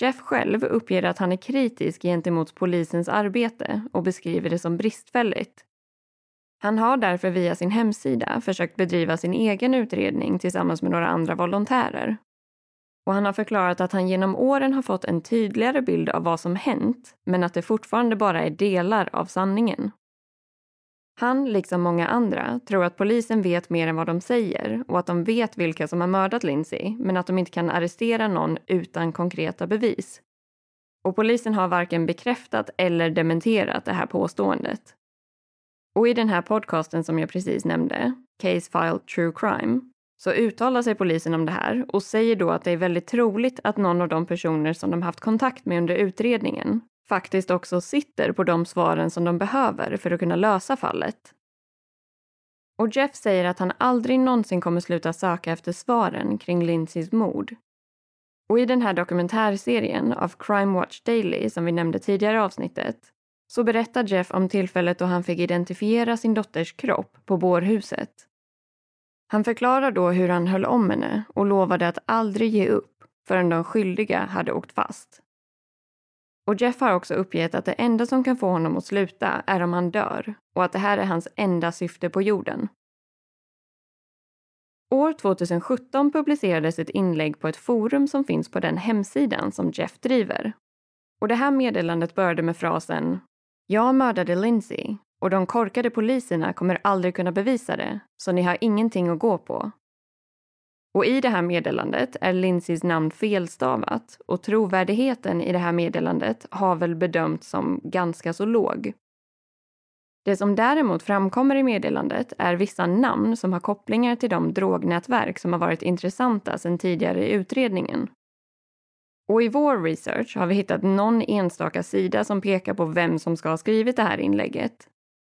Jeff själv uppger att han är kritisk gentemot polisens arbete och beskriver det som bristfälligt. Han har därför via sin hemsida försökt bedriva sin egen utredning tillsammans med några andra volontärer. Och han har förklarat att han genom åren har fått en tydligare bild av vad som hänt, men att det fortfarande bara är delar av sanningen. Han, liksom många andra, tror att polisen vet mer än vad de säger och att de vet vilka som har mördat Lindsay, men att de inte kan arrestera någon utan konkreta bevis. Och polisen har varken bekräftat eller dementerat det här påståendet. Och i den här podcasten som jag precis nämnde, Case File True Crime, så uttalar sig polisen om det här och säger då att det är väldigt troligt att någon av de personer som de haft kontakt med under utredningen faktiskt också sitter på de svaren som de behöver för att kunna lösa fallet. Och Jeff säger att han aldrig någonsin kommer sluta söka efter svaren kring Lindsays mord. Och i den här dokumentärserien av Crime Watch Daily som vi nämnde tidigare i avsnittet så berättar Jeff om tillfället då han fick identifiera sin dotters kropp på bårhuset. Han förklarar då hur han höll om henne och lovade att aldrig ge upp förrän de skyldiga hade åkt fast. Och Jeff har också uppgett att det enda som kan få honom att sluta är om han dör och att det här är hans enda syfte på jorden. År 2017 publicerades ett inlägg på ett forum som finns på den hemsidan som Jeff driver. Och det här meddelandet började med frasen “Jag mördade Lindsay och de korkade poliserna kommer aldrig kunna bevisa det, så ni har ingenting att gå på. Och i det här meddelandet är Lindsays namn felstavat och trovärdigheten i det här meddelandet har väl bedömts som ganska så låg. Det som däremot framkommer i meddelandet är vissa namn som har kopplingar till de drognätverk som har varit intressanta sedan tidigare i utredningen. Och i vår research har vi hittat någon enstaka sida som pekar på vem som ska ha skrivit det här inlägget.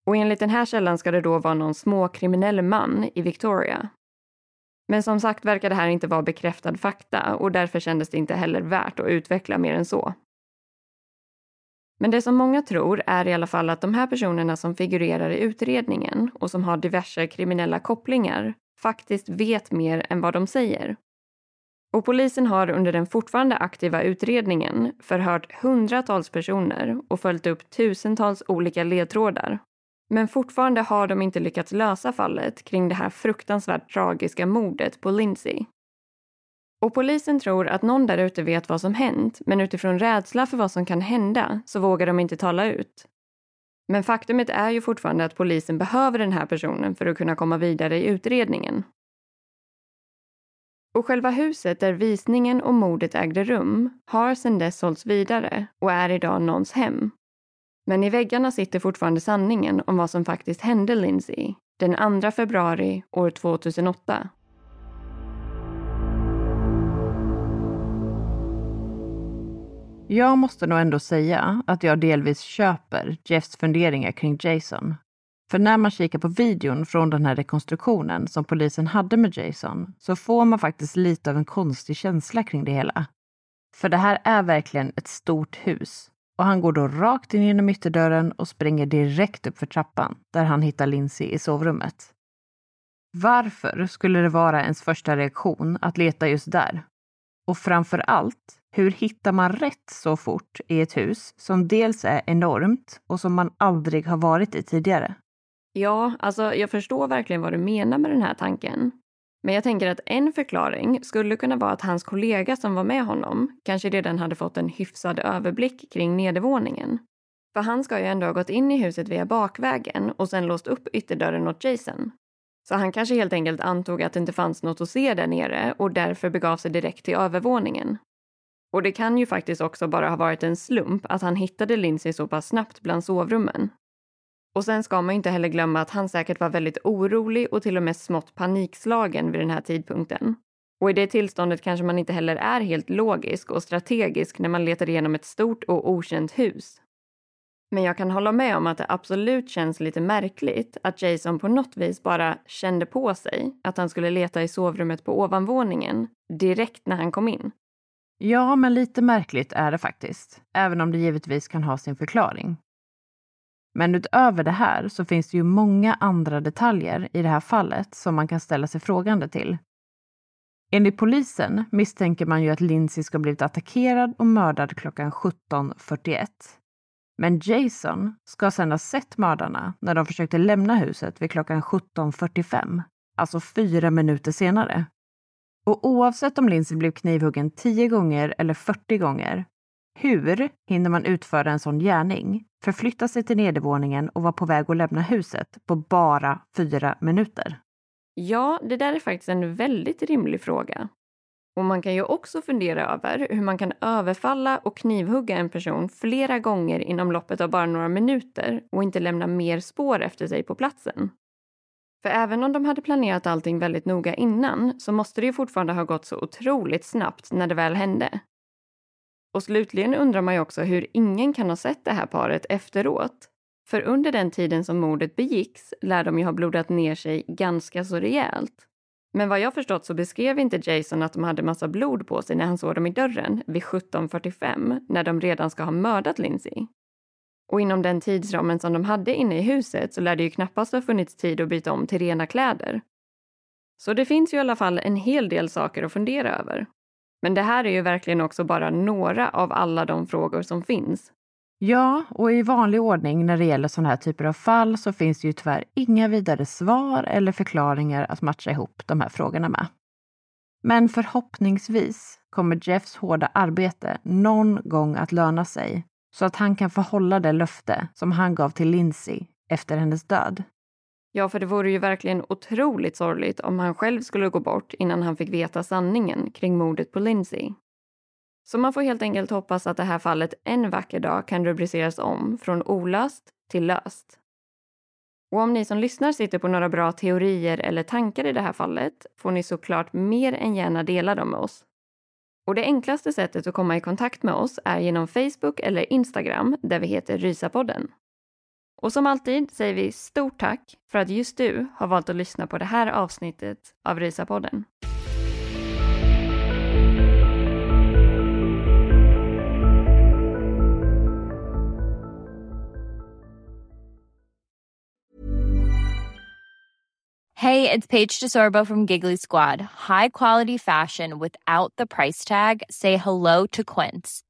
Och enligt den här källan ska det då vara någon småkriminell man i Victoria men som sagt verkar det här inte vara bekräftad fakta och därför kändes det inte heller värt att utveckla mer än så. Men det som många tror är i alla fall att de här personerna som figurerar i utredningen och som har diverse kriminella kopplingar faktiskt vet mer än vad de säger. Och polisen har under den fortfarande aktiva utredningen förhört hundratals personer och följt upp tusentals olika ledtrådar men fortfarande har de inte lyckats lösa fallet kring det här fruktansvärt tragiska mordet på Lindsay. Och polisen tror att någon där ute vet vad som hänt, men utifrån rädsla för vad som kan hända så vågar de inte tala ut. Men faktumet är ju fortfarande att polisen behöver den här personen för att kunna komma vidare i utredningen. Och själva huset där visningen och mordet ägde rum har sedan dess sålts vidare och är idag någons hem. Men i väggarna sitter fortfarande sanningen om vad som faktiskt hände Lindsay den 2 februari år 2008. Jag måste nog ändå säga att jag delvis köper Jeffs funderingar kring Jason. För när man kikar på videon från den här rekonstruktionen som polisen hade med Jason så får man faktiskt lite av en konstig känsla kring det hela. För det här är verkligen ett stort hus och han går då rakt in genom ytterdörren och springer direkt upp för trappan där han hittar Lindsay i sovrummet. Varför skulle det vara ens första reaktion att leta just där? Och framför allt, hur hittar man rätt så fort i ett hus som dels är enormt och som man aldrig har varit i tidigare? Ja, alltså jag förstår verkligen vad du menar med den här tanken. Men jag tänker att en förklaring skulle kunna vara att hans kollega som var med honom kanske redan hade fått en hyfsad överblick kring nedervåningen. För han ska ju ändå ha gått in i huset via bakvägen och sen låst upp ytterdörren åt Jason. Så han kanske helt enkelt antog att det inte fanns något att se där nere och därför begav sig direkt till övervåningen. Och det kan ju faktiskt också bara ha varit en slump att han hittade Lindsay så pass snabbt bland sovrummen. Och sen ska man ju inte heller glömma att han säkert var väldigt orolig och till och med smått panikslagen vid den här tidpunkten. Och i det tillståndet kanske man inte heller är helt logisk och strategisk när man letar igenom ett stort och okänt hus. Men jag kan hålla med om att det absolut känns lite märkligt att Jason på något vis bara kände på sig att han skulle leta i sovrummet på ovanvåningen direkt när han kom in. Ja, men lite märkligt är det faktiskt, även om det givetvis kan ha sin förklaring. Men utöver det här så finns det ju många andra detaljer i det här fallet som man kan ställa sig frågande till. Enligt polisen misstänker man ju att Lindsay ska ha blivit attackerad och mördad klockan 17.41. Men Jason ska sedan ha sett mördarna när de försökte lämna huset vid klockan 17.45, alltså fyra minuter senare. Och oavsett om Lindsay blev knivhuggen 10 gånger eller 40 gånger, hur hinner man utföra en sån gärning, förflytta sig till nedervåningen och vara på väg att lämna huset på bara fyra minuter? Ja, det där är faktiskt en väldigt rimlig fråga. Och man kan ju också fundera över hur man kan överfalla och knivhugga en person flera gånger inom loppet av bara några minuter och inte lämna mer spår efter sig på platsen. För även om de hade planerat allting väldigt noga innan så måste det ju fortfarande ha gått så otroligt snabbt när det väl hände. Och slutligen undrar man ju också hur ingen kan ha sett det här paret efteråt. För under den tiden som mordet begicks lär de ju ha blodat ner sig ganska så rejält. Men vad jag förstått så beskrev inte Jason att de hade massa blod på sig när han såg dem i dörren vid 17.45 när de redan ska ha mördat Lindsay. Och inom den tidsramen som de hade inne i huset så lär det ju knappast ha funnits tid att byta om till rena kläder. Så det finns ju i alla fall en hel del saker att fundera över. Men det här är ju verkligen också bara några av alla de frågor som finns. Ja, och i vanlig ordning när det gäller sådana här typer av fall så finns det ju tyvärr inga vidare svar eller förklaringar att matcha ihop de här frågorna med. Men förhoppningsvis kommer Jeffs hårda arbete någon gång att löna sig så att han kan få hålla det löfte som han gav till Lindsay efter hennes död. Ja, för det vore ju verkligen otroligt sorgligt om han själv skulle gå bort innan han fick veta sanningen kring mordet på Lindsay. Så man får helt enkelt hoppas att det här fallet en vacker dag kan rubriceras om från olöst till löst. Och om ni som lyssnar sitter på några bra teorier eller tankar i det här fallet får ni såklart mer än gärna dela dem med oss. Och det enklaste sättet att komma i kontakt med oss är genom Facebook eller Instagram där vi heter Rysapodden. Och som alltid säger vi stort tack för att just du har valt att lyssna på det här avsnittet av Rysarpodden. Hej, det är Paige DeSorbo från Giggly Squad. High quality fashion without the price tag. Say hello to Quince.